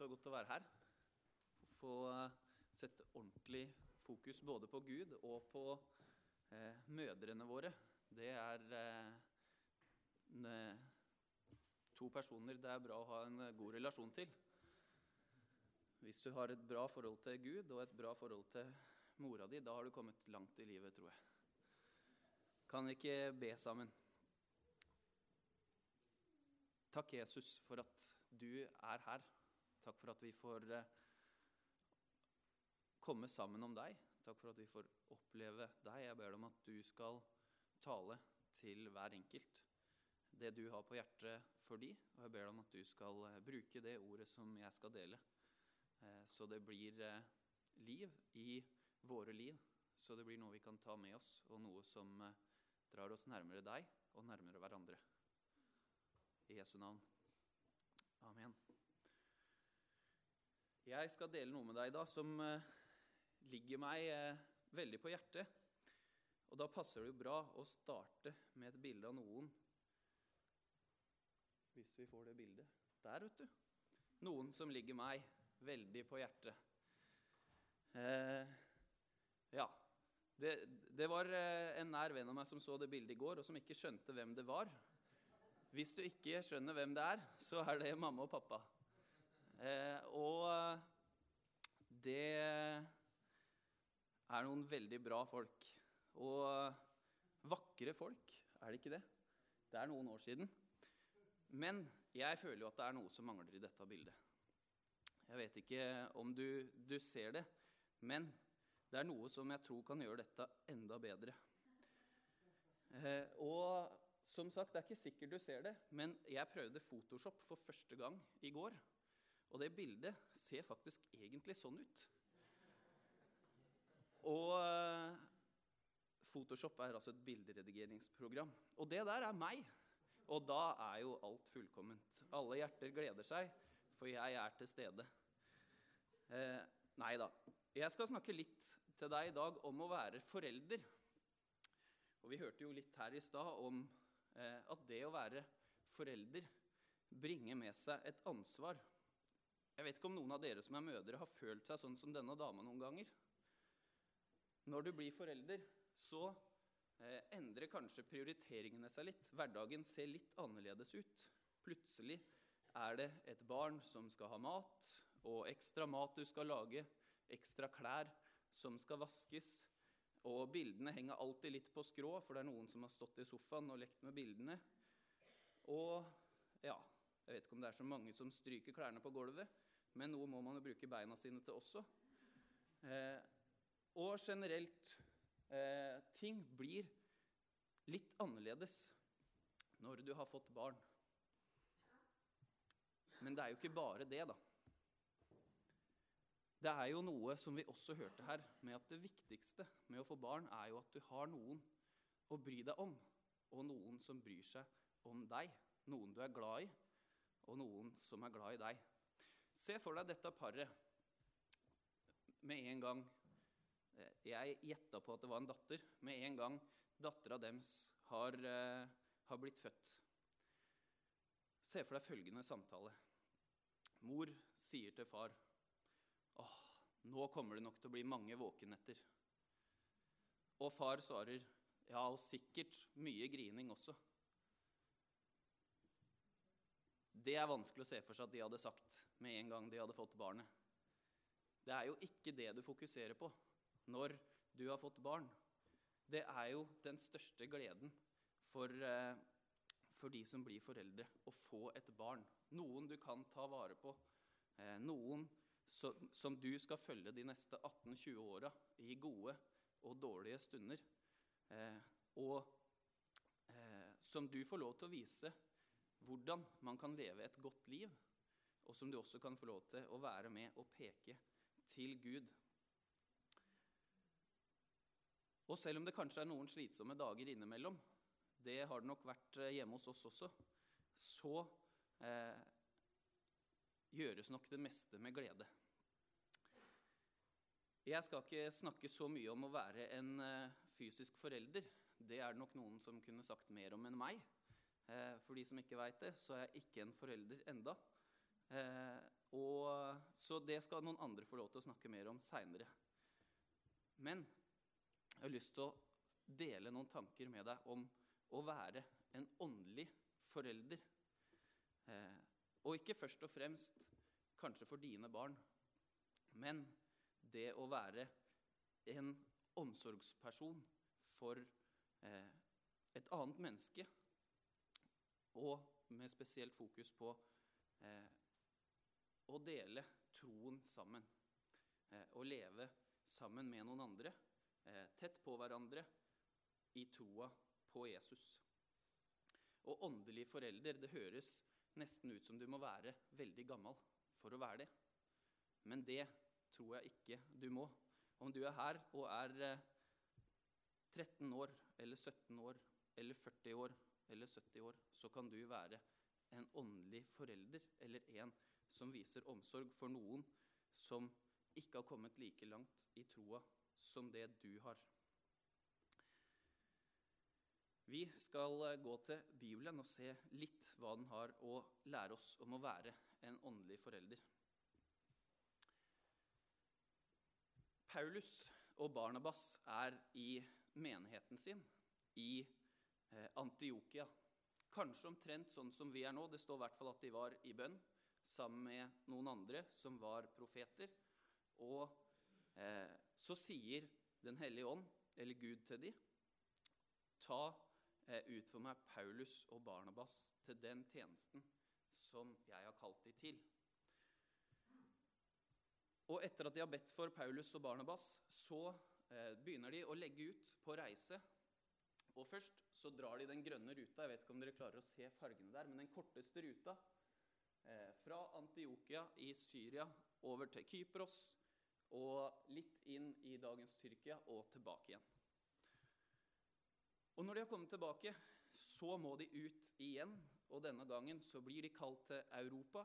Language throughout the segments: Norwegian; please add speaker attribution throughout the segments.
Speaker 1: så godt å være her. Få eh, sette ordentlig fokus både på Gud og på eh, mødrene våre. Det er eh, to personer det er bra å ha en god relasjon til. Hvis du har et bra forhold til Gud og et bra forhold til mora di, da har du kommet langt i livet, tror jeg. Kan vi ikke be sammen? Takk, Jesus, for at du er her. Takk for at vi får eh, komme sammen om deg. Takk for at vi får oppleve deg. Jeg ber deg om at du skal tale til hver enkelt det du har på hjertet for de, og jeg ber deg om at du skal eh, bruke det ordet som jeg skal dele, eh, så det blir liv i våre liv, så det blir noe vi kan ta med oss, og noe som drar oss nærmere deg og nærmere hverandre. I Jesu navn. Amen. Jeg skal dele noe med deg da som eh, ligger meg eh, veldig på hjertet. Og da passer det jo bra å starte med et bilde av noen. Hvis vi får det bildet. Der, vet du. Noen som ligger meg veldig på hjertet. Eh, ja. Det, det var eh, en nær venn av meg som så det bildet i går, og som ikke skjønte hvem det var. Hvis du ikke skjønner hvem det er, så er det mamma og pappa. Eh, og det er noen veldig bra folk. Og vakre folk, er det ikke det? Det er noen år siden. Men jeg føler jo at det er noe som mangler i dette bildet. Jeg vet ikke om du, du ser det, men det er noe som jeg tror kan gjøre dette enda bedre. Eh, og som sagt, Det er ikke sikkert du ser det, men jeg prøvde Photoshop for første gang i går. Og det bildet ser faktisk egentlig sånn ut. Og uh, Photoshop er altså et bilderedigeringsprogram. Og det der er meg. Og da er jo alt fullkomment. Alle hjerter gleder seg, for jeg er til stede. Eh, nei da. Jeg skal snakke litt til deg i dag om å være forelder. Og Vi hørte jo litt her i stad om Eh, at det å være forelder bringer med seg et ansvar. Jeg vet ikke om noen av dere som er mødre, har følt seg sånn som denne dama noen ganger. Når du blir forelder, så eh, endrer kanskje prioriteringene seg litt. Hverdagen ser litt annerledes ut. Plutselig er det et barn som skal ha mat, og ekstra mat du skal lage, ekstra klær som skal vaskes, og bildene henger alltid litt på skrå, for det er noen som har stått i sofaen og lekt med bildene. Og ja, jeg vet ikke om det er så mange som stryker klærne på gulvet, men noe må man jo bruke beina sine til også. Eh, og generelt eh, Ting blir litt annerledes når du har fått barn. Men det er jo ikke bare det, da. Det er jo noe som vi også hørte her, med at det viktigste med å få barn er jo at du har noen å bry deg om, og noen som bryr seg om deg. Noen du er glad i, og noen som er glad i deg. Se for deg dette paret med en gang eh, Jeg gjetta på at det var en datter. Med en gang dattera deres har, uh, har blitt født. Se for deg følgende samtale. Mor sier til far Åh, nå kommer det nok til å bli mange våkenetter. Og far svarer, ja, og sikkert mye grining også. Det er vanskelig å se for seg at de hadde sagt med en gang de hadde fått barnet. Det er jo ikke det du fokuserer på når du har fått barn. Det er jo den største gleden for, eh, for de som blir foreldre, å få et barn. Noen du kan ta vare på. Eh, noen som du skal følge de neste 18-20 åra i gode og dårlige stunder. Eh, og som du får lov til å vise hvordan man kan leve et godt liv, og som du også kan få lov til å være med og peke til Gud. Og selv om det kanskje er noen slitsomme dager innimellom, det har det nok vært eh, hjemme hos oss også, så eh, gjøres nok det meste med glede. Jeg skal ikke snakke så mye om å være en uh, fysisk forelder. Det er det nok noen som kunne sagt mer om enn meg. Uh, for de som ikke veit det, så er jeg ikke en forelder enda. Uh, og, så det skal noen andre få lov til å snakke mer om seinere. Men jeg har lyst til å dele noen tanker med deg om å være en åndelig forelder. Eh, og ikke først og fremst kanskje for dine barn, men det å være en omsorgsperson for eh, et annet menneske. Og med spesielt fokus på eh, å dele troen sammen. Eh, å leve sammen med noen andre, eh, tett på hverandre, i troa på Jesus. Og åndelig forelder, det høres nesten ut som du må være veldig gammel for å være det. Men det tror jeg ikke du må. Om du er her og er 13 eh, år eller 17 år eller 40 år eller 70 år, så kan du være en åndelig forelder eller en som viser omsorg for noen som ikke har kommet like langt i troa som det du har. Vi skal eh, gå til Bibelen og se litt hva den har å lære oss om å være en åndelig forelder. Paulus og Barnabas er i menigheten sin i Antiokia. Kanskje omtrent sånn som vi er nå. Det står i hvert fall at de var i bønn sammen med noen andre som var profeter. Og eh, så sier Den hellige ånd, eller Gud, til dem Ta Eh, ut for meg Paulus og Barnabas til den tjenesten som jeg har kalt dem til. Og etter at de har bedt for Paulus og Barnabas, så eh, begynner de å legge ut på reise. Og først så drar de den grønne ruta. Jeg vet ikke om dere klarer å se fargene der, men den korteste ruta eh, fra Antiokia i Syria over til Kypros og litt inn i dagens Tyrkia og tilbake igjen. Og når de har kommet tilbake, så må de ut igjen. Og denne gangen så blir de kalt til Europa.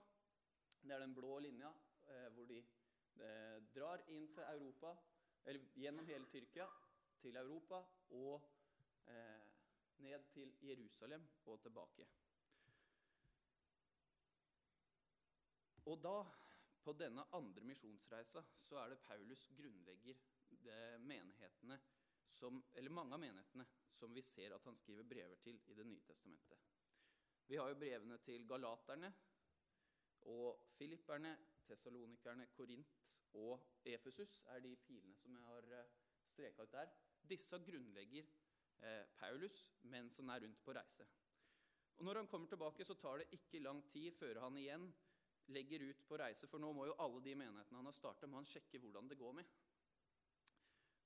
Speaker 1: Det er den blå linja eh, hvor de eh, drar inn til Europa, eller gjennom hele Tyrkia, til Europa og ned til Jerusalem og tilbake. Og da, på denne andre misjonsreisa, så er det Paulus grunnlegger menighetene som, eller mange av menighetene som vi ser at han skriver brever til i Det nye testamentet. Vi har jo brevene til galaterne og filipperne, tessalonikerne, Korint og Efesus er de pilene som jeg har eh, streka ut der. Disse grunnlegger eh, Paulus mens han er rundt på reise. Og Når han kommer tilbake, så tar det ikke lang tid før han igjen legger ut på reise, for nå må jo alle de menighetene han har startet, må han sjekke hvordan det går med.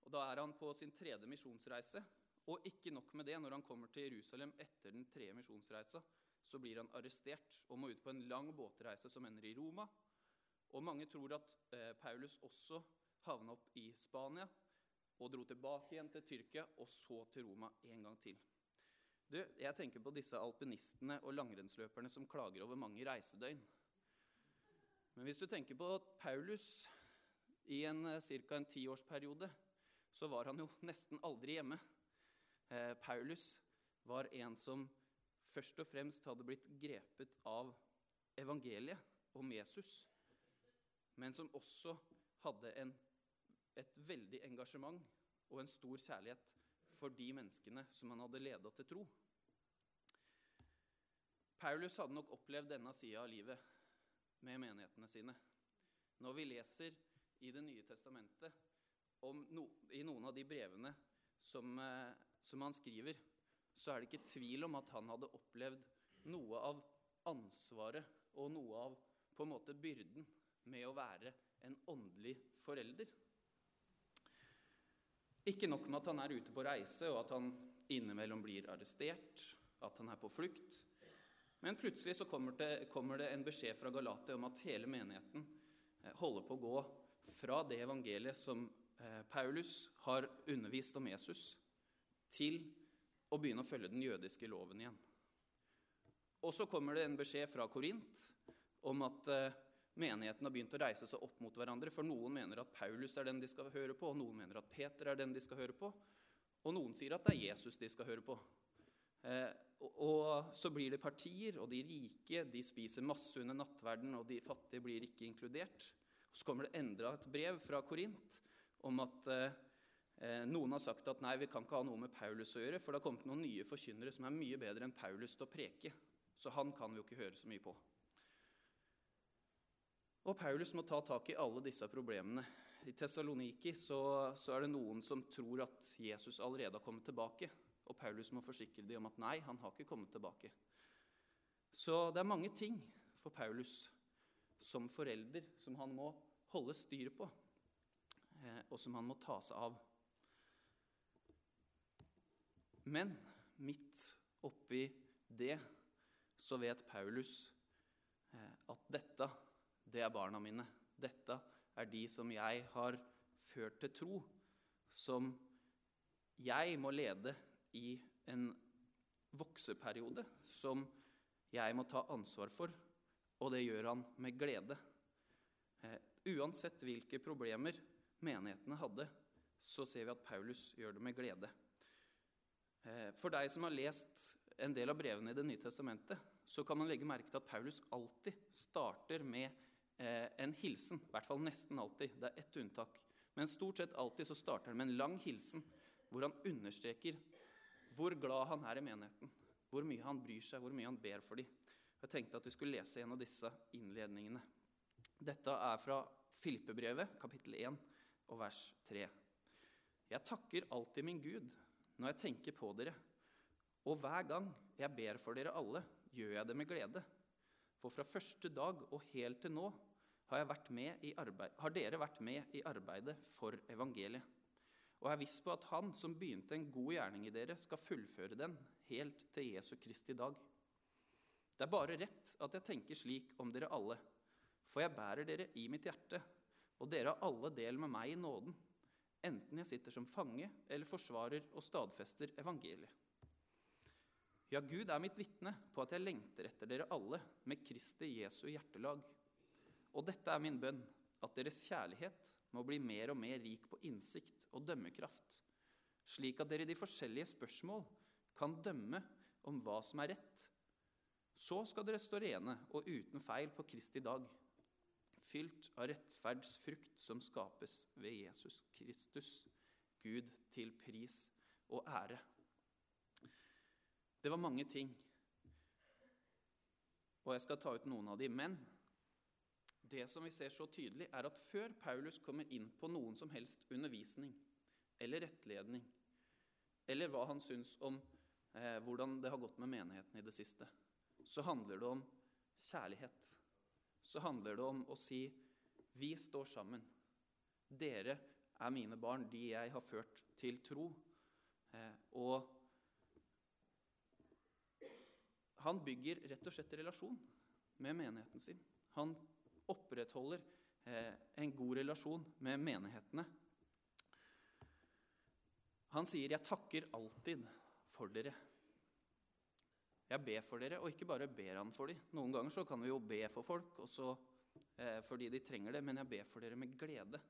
Speaker 1: Og Da er han på sin tredje misjonsreise. Og ikke nok med det, når han kommer til Jerusalem etter den tredje misjonsreisa, så blir han arrestert og må ut på en lang båtreise som ender i Roma. Og mange tror at eh, Paulus også havna opp i Spania og dro tilbake igjen til Tyrkia og så til Roma en gang til. Du, jeg tenker på disse alpinistene og langrennsløperne som klager over mange reisedøgn. Men hvis du tenker på at Paulus i en eh, ca. en tiårsperiode så var han jo nesten aldri hjemme. Eh, Paulus var en som først og fremst hadde blitt grepet av evangeliet om Jesus, men som også hadde en, et veldig engasjement og en stor kjærlighet for de menneskene som han hadde leda til tro. Paulus hadde nok opplevd denne sida av livet med menighetene sine. Når vi leser i Det nye testamentet no, i noen av de brevene som, eh, som, han skriver, så er det ikke tvil om at han hadde opplevd noe av ansvaret og noe av på en måte byrden med å være en åndelig forelder. Ikke nok med at han er ute på reise, og at han innimellom blir arrestert, at han er på flukt. Men plutselig så kommer det, kommer det en beskjed fra Galatia om at hele menigheten eh, holder på å gå fra det evangeliet som Eh, Paulus har undervist om Jesus, til å begynne å følge den jødiske loven igjen. Og så kommer det en beskjed fra Korint om at eh, menigheten har begynt å reise seg opp mot hverandre. For noen mener at Paulus er den de skal høre på, og noen mener at Peter er den de skal høre på. Og noen sier at det er Jesus de skal høre på. Eh, og, og så blir det partier, og de rike de spiser masse under nattverden, og de fattige blir ikke inkludert. Så kommer det enda et brev fra Korint om at eh, eh, noen har sagt at nei, vi kan ikke ha noe med Paulus å gjøre, for det har kommet noen nye forkynnere som er mye bedre enn Paulus til å preke. Så han kan vi jo ikke høre så mye på. Og Paulus må ta tak i alle disse problemene. I Tessaloniki så, så, er det noen som tror at Jesus allerede har kommet tilbake. Og Paulus må forsikre dem om at nei, han har ikke kommet tilbake. Så det er mange ting for Paulus som forelder som han må holde styr på, eh, og som han må ta seg av. Men midt oppi det så vet Paulus eh, at det er barna mine. Dette er de som jeg har ført til tro, som jeg må lede i en vokseperiode, som jeg må ta ansvar for, og det gjør han med glede. Eh, uansett hvilke problemer menighetene hadde, så ser vi at Paulus gjør det med glede. Eh, for deg som har lest en del av brevene i Det nye testamentet, så kan man legge merke til at Paulus alltid starter med en hilsen. I hvert fall nesten alltid. Det er ett unntak. Men stort sett alltid så starter han med en lang hilsen hvor han understreker hvor glad han er i menigheten. Hvor mye han bryr seg, hvor mye han ber for dem. Jeg tenkte at vi skulle lese en av disse innledningene. Dette er fra Filippebrevet, kapittel 1, og vers 3. Jeg takker alltid min Gud når jeg tenker på dere, og hver gang jeg ber for dere alle, gjør jeg det med glede. For fra første dag og helt til nå har, arbeid, har dere vært med i arbeidet for evangeliet. Og er viss på at Han som begynte en god gjerning i dere, skal fullføre den helt til Jesu Kristi dag. Det er bare rett at jeg tenker slik om dere alle, for jeg bærer dere i mitt hjerte, og dere har alle del med meg i nåden, enten jeg sitter som fange eller forsvarer og stadfester evangeliet. Ja, Gud er mitt vitne på at jeg lengter etter dere alle med Kristi Jesu hjertelag. Og dette er min bønn, at deres kjærlighet må bli mer og mer rik på innsikt og dømmekraft, slik at dere i de forskjellige spørsmål kan dømme om hva som er rett. Så skal dere stå rene og uten feil på Kristi dag, fylt av rettferdsfrukt som skapes ved Jesus Kristus, Gud til pris og ære. Det var mange ting, og jeg skal ta ut noen av dem. Men det som vi ser så tydelig, er at før Paulus kommer inn på noen som helst undervisning eller rettledning, eller hva han syns om eh, hvordan det har gått med menigheten i det siste, så handler det om kjærlighet. Så handler det om å si vi står sammen. Dere er mine barn, de jeg har ført til tro. Eh, og han bygger rett og slett relasjon med menigheten sin. Han opprettholder eh, en god relasjon med menighetene. Han sier 'jeg takker alltid for dere'. Jeg ber for dere, og ikke bare ber han for dem. Noen ganger så kan vi jo be for folk så, eh, fordi de trenger det, men jeg ber for dere med glede.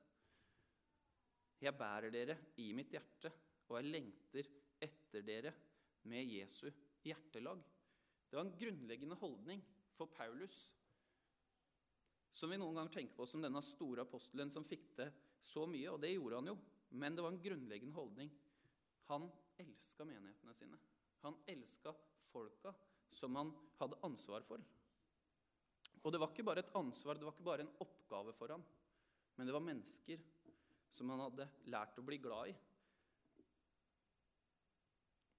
Speaker 1: Jeg bærer dere i mitt hjerte, og jeg lengter etter dere med Jesu hjertelag. Det var en grunnleggende holdning for Paulus, som vi noen ganger tenker på som denne store apostelen som fikk det så mye, og det gjorde han jo. Men det var en grunnleggende holdning. Han elska menighetene sine. Han elska folka som han hadde ansvar for. Og det var ikke bare et ansvar, det var ikke bare en oppgave for ham, men det var mennesker som han hadde lært å bli glad i.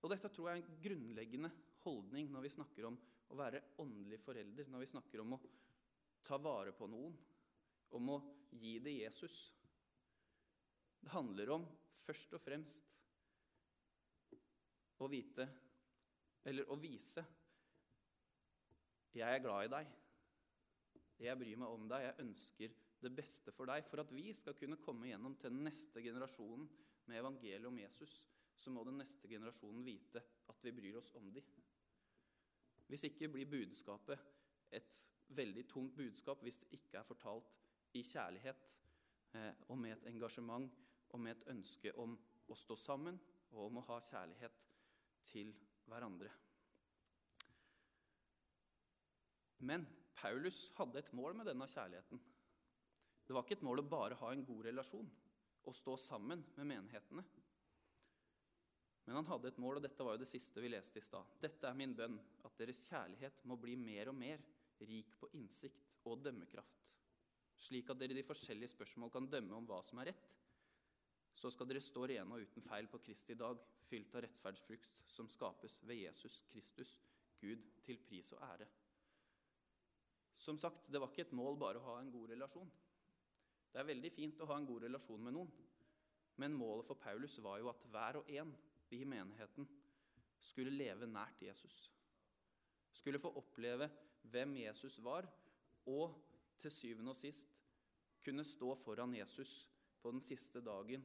Speaker 1: Og dette tror jeg er en grunnleggende holdning når vi snakker om å være åndelig forelder, når vi snakker om å ta vare på noen, om å gi det Jesus. Det handler om først og fremst å vite, eller å vise Jeg er glad i deg. Jeg bryr meg om deg. Jeg ønsker det beste for deg. For at vi skal kunne komme gjennom til den neste generasjonen med evangeliet om Jesus, så må den neste generasjonen vite at vi bryr oss om dem. Hvis ikke blir budskapet et veldig tungt budskap hvis det ikke er fortalt i kjærlighet eh, og med et engasjement og med et ønske om å stå sammen og om å ha kjærlighet til hverandre. Men Paulus hadde et mål med denne kjærligheten. Det var ikke et mål å bare ha en god relasjon og stå sammen med menighetene. Men han hadde et mål, og dette var jo det siste vi leste i stad. Dette er min bønn, at deres kjærlighet må bli mer og mer rik på innsikt og dømmekraft, slik at dere i de forskjellige spørsmål kan dømme om hva som er rett. Så skal dere stå rene og uten feil på Kristi dag, fylt av rettferdsfrukt som skapes ved Jesus Kristus, Gud til pris og ære. Som sagt, det var ikke et mål bare å ha en god relasjon. Det er veldig fint å ha en god relasjon med noen, men målet for Paulus var jo at hver og en i menigheten skulle leve nært Jesus. Skulle få oppleve hvem Jesus var, og til syvende og sist kunne stå foran Jesus på den siste dagen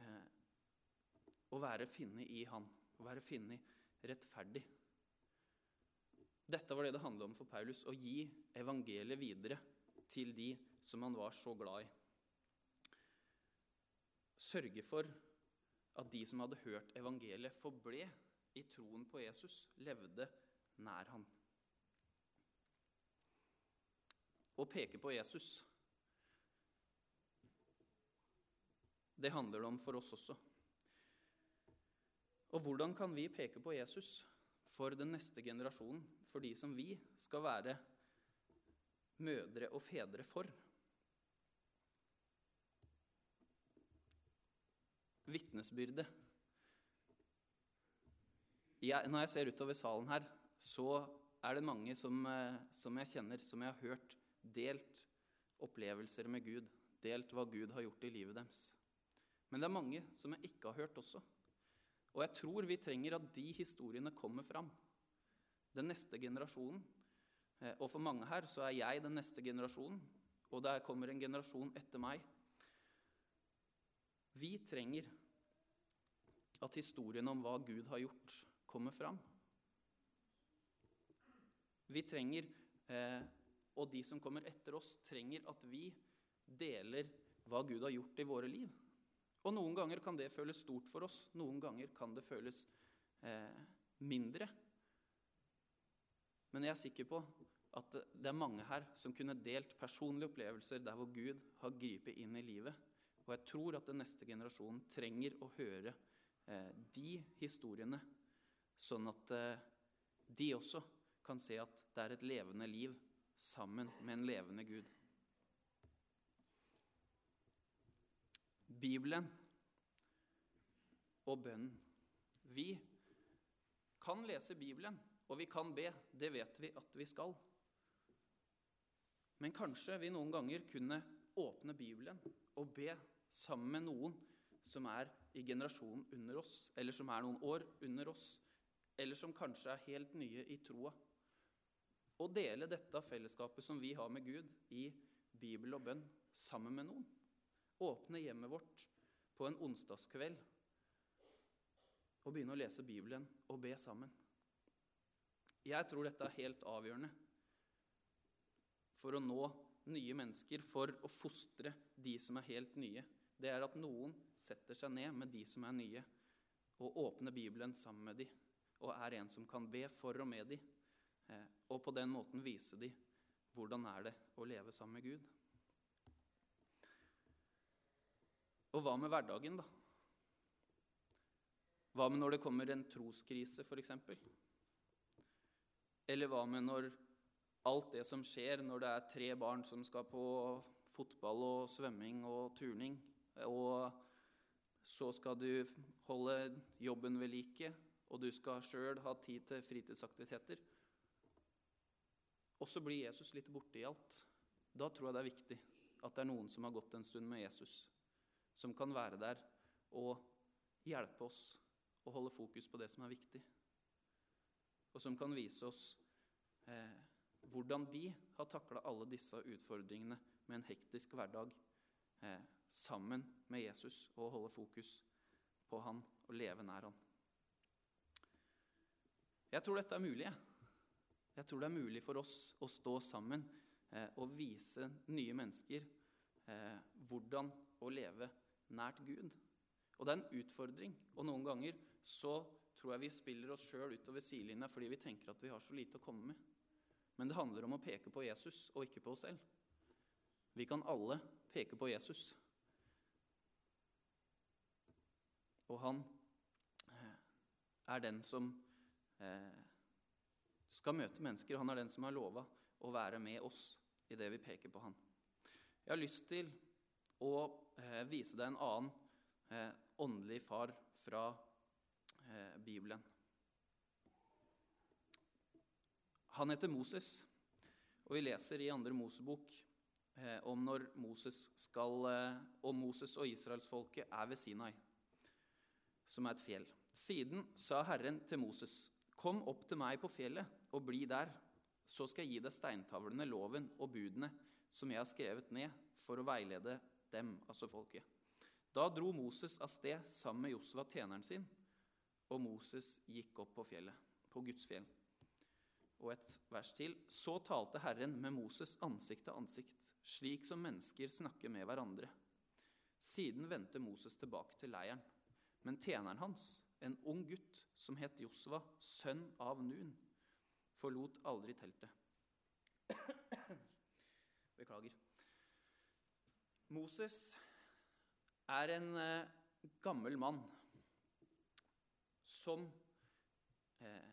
Speaker 1: eh, og være funnet i han, og være funnet rettferdig. Dette var det det handlet om for Paulus, å gi evangeliet videre til de som han var så glad i. Sørge for at de som hadde hørt evangeliet, forble i troen på Jesus, levde nær han. Å peke på Jesus, det handler det om for oss også. Og hvordan kan vi peke på Jesus for den neste generasjonen, for de som vi skal være mødre og fedre for? Vitnesbyrde. Når jeg ser utover salen her, så er det mange som, eh, som jeg kjenner, som jeg har hørt delt opplevelser med Gud, delt hva Gud har gjort i livet deres. Men det er mange som jeg ikke har hørt også. Og jeg tror vi trenger at de historiene kommer fram. Den neste generasjonen. Eh, og for mange her så er jeg den neste generasjonen, og der kommer en generasjon etter meg. Vi trenger at historien om hva Gud har gjort, kommer fram. Vi trenger, eh, og de som kommer etter oss, trenger at vi deler hva Gud har gjort i våre liv. Og noen ganger kan det føles stort for oss, noen ganger kan det føles eh, mindre. Men jeg er sikker på at det er mange her som kunne delt personlige opplevelser der hvor Gud har gripet inn i livet. Og jeg tror at den neste generasjonen trenger å høre eh, de historiene, sånn at de også kan se at det er et levende liv sammen med en levende Gud. Bibelen og bønnen. Vi kan lese Bibelen, og vi kan be. Det vet vi at vi skal. Men kanskje vi noen ganger kunne åpne Bibelen og be sammen med noen som er i generasjonen under oss, eller som er noen år under oss, eller som kanskje er helt nye i troa. Og dele dette fellesskapet som vi har med Gud, i Bibel og bønn sammen med noen. Åpne hjemmet vårt på en onsdagskveld og begynne å lese Bibelen og be sammen. Jeg tror dette er helt avgjørende for å nå nye mennesker, for å fostre de som er helt nye det er at noen setter seg ned med de som er nye, og åpner Bibelen sammen med de, og er en som kan be for og med de, og på den måten vise de hvordan er det å leve sammen med Gud. Og hva med hverdagen, da? Hva med når det kommer en troskrise, f.eks.? Eller hva med når alt det som skjer når det er tre barn som skal på fotball og svømming og turning, og så skal du holde jobben ved like, og du skal sjøl ha tid til fritidsaktiviteter. Og så blir Jesus litt borte i alt. Da tror jeg det er viktig at det er noen som har gått en stund med Jesus, som kan være der og hjelpe oss å holde fokus på det som er viktig. Og som kan vise oss eh, hvordan de har takla alle disse utfordringene med en hektisk hverdag eh, sammen med Jesus og holde fokus på han og leve nær han. Jeg tror dette er mulig. Jeg tror det er mulig for oss å stå sammen eh, og vise nye mennesker eh, hvordan å leve nært Gud. Og det er en utfordring. Og noen ganger så tror jeg vi spiller oss sjøl utover sidelinja fordi vi tenker at vi har så lite å komme med. Men det handler om å peke på Jesus og ikke på oss selv. Vi kan alle peke på Jesus. Og han eh, er den som eh, skal møte mennesker. Han er den som har lova å være med oss i det vi peker på han. Jeg har lyst til å eh, vise deg en annen eh, åndelig far fra eh, Bibelen. Han heter Moses, og vi leser i andre Mosebok eh, om når Moses skal, eh, og Moses og israelsfolket er ved Sinai, som er et fjell. Siden sa Herren til Moses, Kom opp til meg på fjellet og bli der, så skal jeg gi deg steintavlene, loven og budene som jeg har skrevet ned, for å veilede dem, altså folket. Da dro Moses av sted sammen med Josva, tjeneren sin, og Moses gikk opp på fjellet, på Guds fjell. Og et vers til. Så talte Herren med Moses ansikt til ansikt, slik som mennesker snakker med hverandre. Siden vendte Moses tilbake til leiren, men tjeneren hans en ung gutt som het Josva, sønn av Nun, forlot aldri teltet. Beklager. Moses er en eh, gammel mann som eh,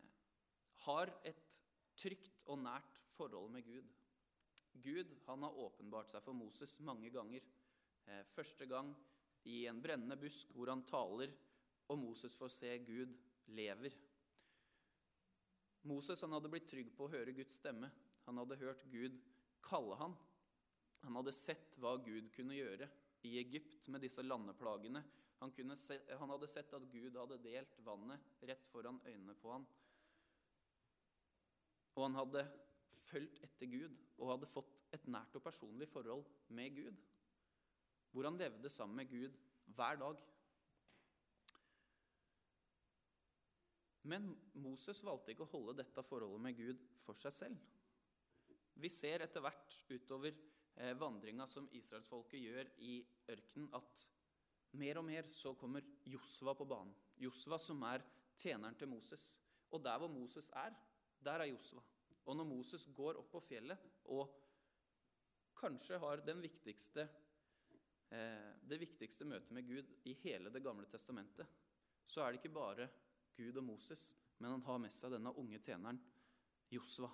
Speaker 1: har et trygt og nært forhold med Gud. Gud han har åpenbart seg for Moses mange ganger. Eh, første gang i en brennende busk hvor han taler og Moses får se Gud lever. Moses hadde blitt trygg på å høre Guds stemme. Han hadde hørt Gud kalle han. Han hadde sett hva Gud kunne gjøre i Egypt med disse landeplagene. Han, se, han hadde sett at Gud hadde delt vannet rett foran øynene på han. Og han hadde fulgt etter Gud og hadde fått et nært og personlig forhold med Gud. Hvor han levde sammen med Gud hver dag. Men Moses valgte ikke å holde dette forholdet med Gud for seg selv. Vi ser etter hvert utover eh, vandringa som israelsfolket gjør i ørkenen, at mer og mer så kommer Josva på banen. Josva som er tjeneren til Moses. Og der hvor Moses er, der er Josva. Og når Moses går opp på fjellet og kanskje har viktigste, eh, det viktigste møtet med Gud i hele Det gamle testamentet, så er det ikke bare Gud og Moses, men han har med seg denne unge tjeneren Josva.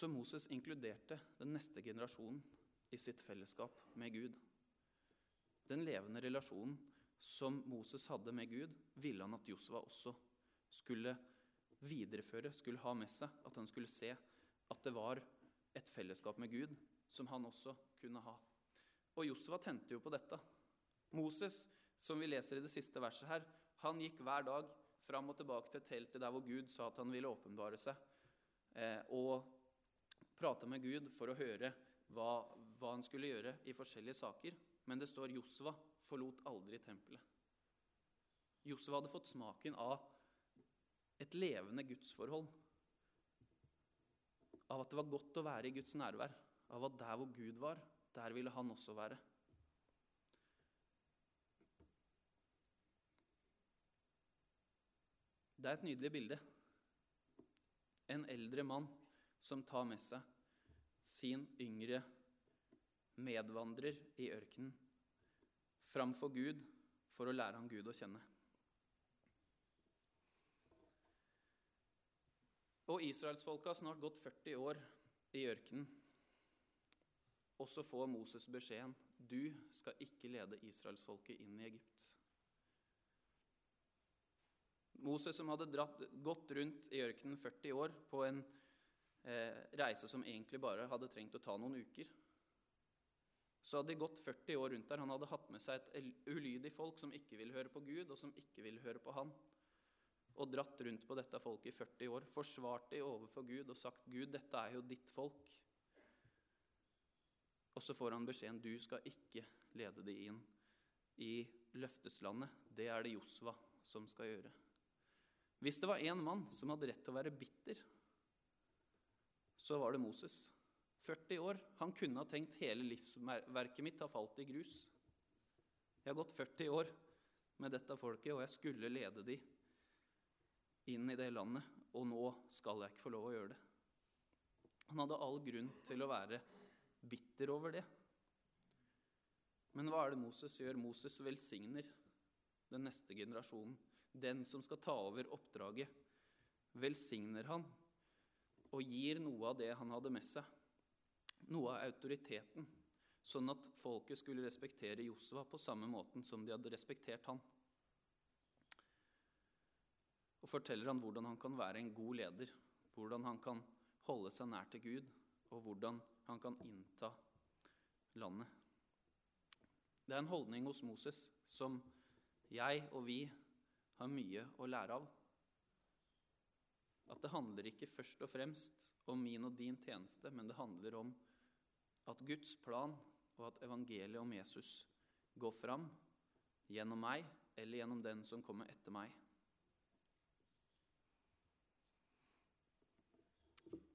Speaker 1: Så Moses inkluderte den neste generasjonen i sitt fellesskap med Gud. Den levende relasjonen som Moses hadde med Gud, ville han at Josva også skulle videreføre, skulle ha med seg. At han skulle se at det var et fellesskap med Gud som han også kunne ha. Og Josva tente jo på dette. Moses, som vi leser i det siste verset her, han gikk hver dag fram og tilbake til teltet der hvor Gud sa at han ville åpenbare seg, eh, og prate med Gud for å høre hva, hva, han skulle gjøre i forskjellige saker. Men det står Josva forlot aldri tempelet. Josva hadde fått smaken av et levende gudsforhold. Av at det var godt å være i Guds nærvær. Av at der hvor Gud var, der ville han også være. Det er et nydelig bilde. En eldre mann som tar med seg sin yngre medvandrer i ørkenen framfor Gud for å lære han Gud å kjenne. Og israelsfolket har snart gått 40 år i ørkenen. Og så får Moses beskjeden du skal ikke lede israelsfolket inn i Egypt. Moses som hadde dratt, gått rundt i ørkenen 40 år på en eh, reise som egentlig bare hadde trengt å ta noen uker. Så hadde de gått 40 år rundt der. Han hadde hatt med seg et ulydig folk som ikke ville høre på Gud, og som ikke ville høre på han. Og dratt rundt på dette folket i 40 år, forsvart de overfor Gud og sagt, 'Gud, dette er jo ditt folk'. Og så får han beskjeden, 'Du skal ikke lede de inn i løfteslandet'. Det er det Josva som skal gjøre. Hvis det var én mann som hadde rett til å være bitter, så var det Moses. 40 år. Han kunne ha tenkt hele livsverket mitt har falt i grus. Jeg har gått 40 år med dette folket, og jeg skulle lede de inn i det landet, og nå skal jeg ikke få lov å gjøre det. Han hadde all grunn til å være bitter over det. Men hva er det Moses gjør? Moses velsigner den neste generasjonen. Den som skal ta over oppdraget, velsigner han og gir noe av det han hadde med seg. Noe av autoriteten, sånn at folket skulle respektere Josva på samme måten som de hadde respektert han. Og forteller han hvordan han kan være en god leder, hvordan han kan holde seg nær til Gud, og hvordan han kan innta landet. Det er en holdning hos Moses som jeg og vi har mye å lære av. At det handler ikke først og fremst om min og din tjeneste, men det handler om at Guds plan og at evangeliet om Jesus går fram gjennom meg eller gjennom den som kommer etter meg.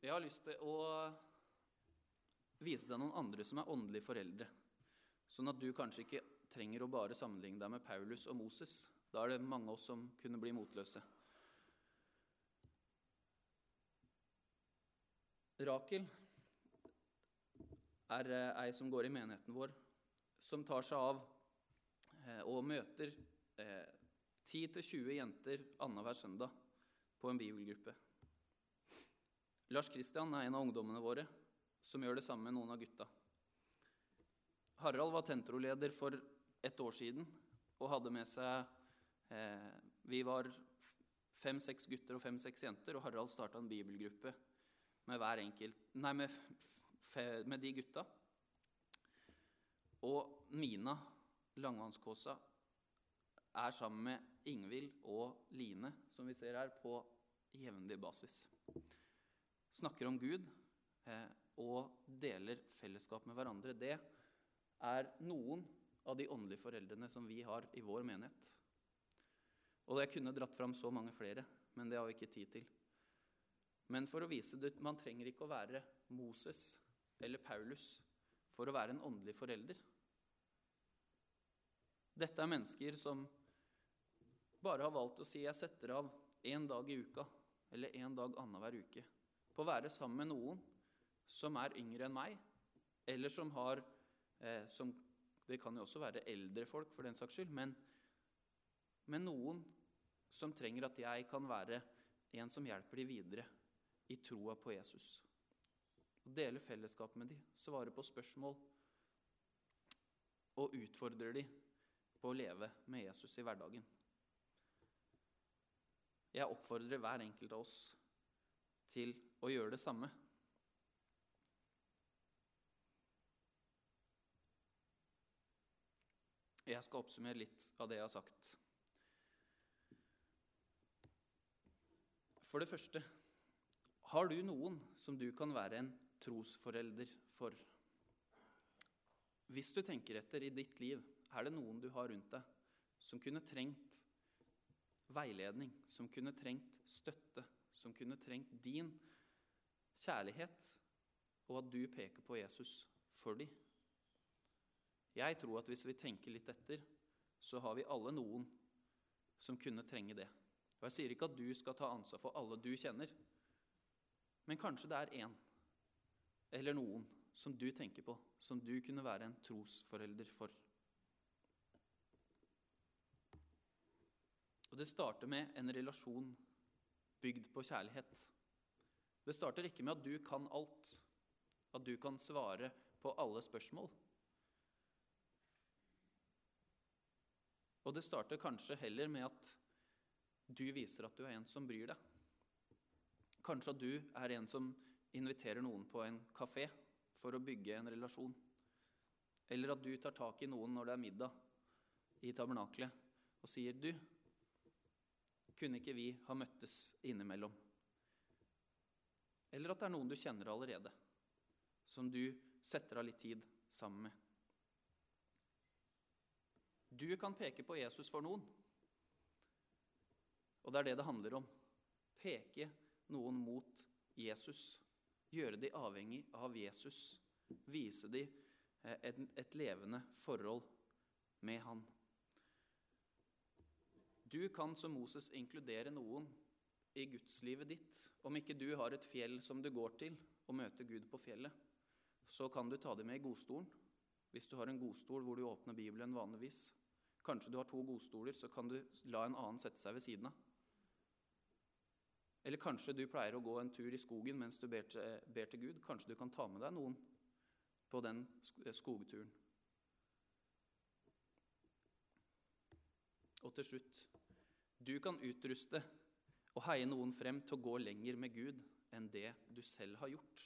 Speaker 1: Jeg har lyst til å vise deg noen andre som er åndelige foreldre, sånn at du kanskje ikke trenger å bare sammenligne deg med Paulus og Moses. Da er det mange av oss som kunne bli motløse. Rakel er eh, ei som går i menigheten vår, som tar seg av eh, og møter 10-20 eh, jenter annenhver søndag på en bibelgruppe. Lars Kristian er en av ungdommene våre som gjør det samme med noen av gutta. Harald var tentroleder for et år siden og hadde med seg Vi var fem-seks gutter og fem-seks jenter, og Harald starta en bibelgruppe med enkelt Nei, med, med de gutta. Og Mina Langvannskåsa er sammen med Ingvild og Line, som vi ser her, på jevnlig basis snakker om Gud eh, og deler fellesskap med hverandre, det er noen av de åndelige foreldrene som vi har i vår menighet. Og jeg kunne dratt fram så mange flere, men det har vi ikke tid til. Men for å vise det, man trenger ikke å være Moses eller Paulus for å være en åndelig forelder. Dette er mennesker som bare har valgt å si 'jeg setter av én dag i uka' eller én dag annenhver uke på å være sammen med noen som er yngre enn meg, eller som har eh, som, Det kan jo også være eldre folk, for den saks skyld, men, men noen som trenger at jeg kan være en som hjelper dem videre i troa på Jesus. Dele fellesskap med dem, svare på spørsmål og utfordre dem på å leve med Jesus i hverdagen. Jeg oppfordrer hver enkelt av oss til å gjøre det samme. Jeg skal oppsummere litt av det jeg har sagt. For det første har du noen som du kan være en trosforelder for? Hvis du tenker etter i ditt liv, er det noen du har rundt deg som kunne trengt veiledning, som kunne trengt støtte, som kunne trengt din kjærlighet, og at du peker på Jesus for dem. Jeg tror at hvis vi tenker litt etter, så har vi alle noen som kunne trenge det. Og Jeg sier ikke at du skal ta ansvar for alle du kjenner, men kanskje det er én eller noen som du tenker på, som du kunne være en trosforelder for. Og Det starter med en relasjon bygd på kjærlighet. Det starter ikke med at du kan alt, at du kan svare på alle spørsmål. Og det starter kanskje heller med at du viser at du er en som bryr deg. Kanskje at du er en som inviterer noen på en kafé for å bygge en relasjon. Eller at du tar tak i noen når det er middag i tabernaklet og sier du, kunne ikke vi ha møttes innimellom? Eller at det er noen du kjenner allerede, som du setter av litt tid sammen med. Du kan peke på Jesus for noen. Og det er det det handler om. Peke noen mot Jesus. Gjøre de avhengig av Jesus. Vise de eh, et, et levende forhold med han. Du kan som Moses inkludere noen i gudslivet ditt. Om ikke du har et fjell som du går til og møter Gud på fjellet, så kan du ta det med i godstolen. Hvis du har en godstol hvor du åpner Bibelen vanligvis. Kanskje du har to godstoler, så kan du la en annen sette seg ved siden av. Eller kanskje du pleier å gå en tur i skogen mens du ber til, ber til Gud. Kanskje du kan ta med deg noen på den skogturen. Og til slutt du kan utruste og heie noen frem til å gå lenger med Gud enn det du selv har gjort.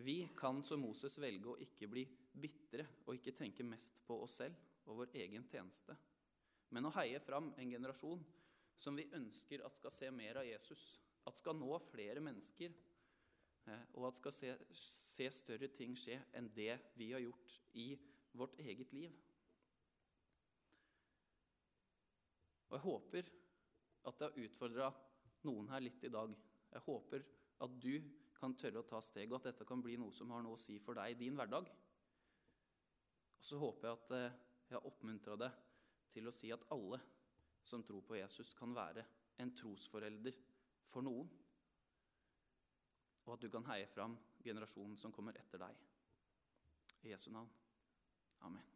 Speaker 1: Vi kan som Moses velge å ikke bli bitre og ikke tenke mest på oss selv og vår egen tjeneste, men å heie fram en generasjon som vi ønsker at skal se mer av Jesus, at skal nå flere mennesker, eh, og at skal se, se større ting skje enn det vi har gjort i vårt eget liv. Og jeg håper at det har utfordra noen her litt i dag. Jeg håper at du kan tørre å ta steg, og at dette kan bli noe som har noe å si for deg i din hverdag. Og så håper jeg at eh, jeg har oppmuntra deg til å si at alle som tror på Jesus, kan være en trosforelder for noen. Og at du kan heie fram generasjonen som kommer etter deg. I Jesu navn. Amen.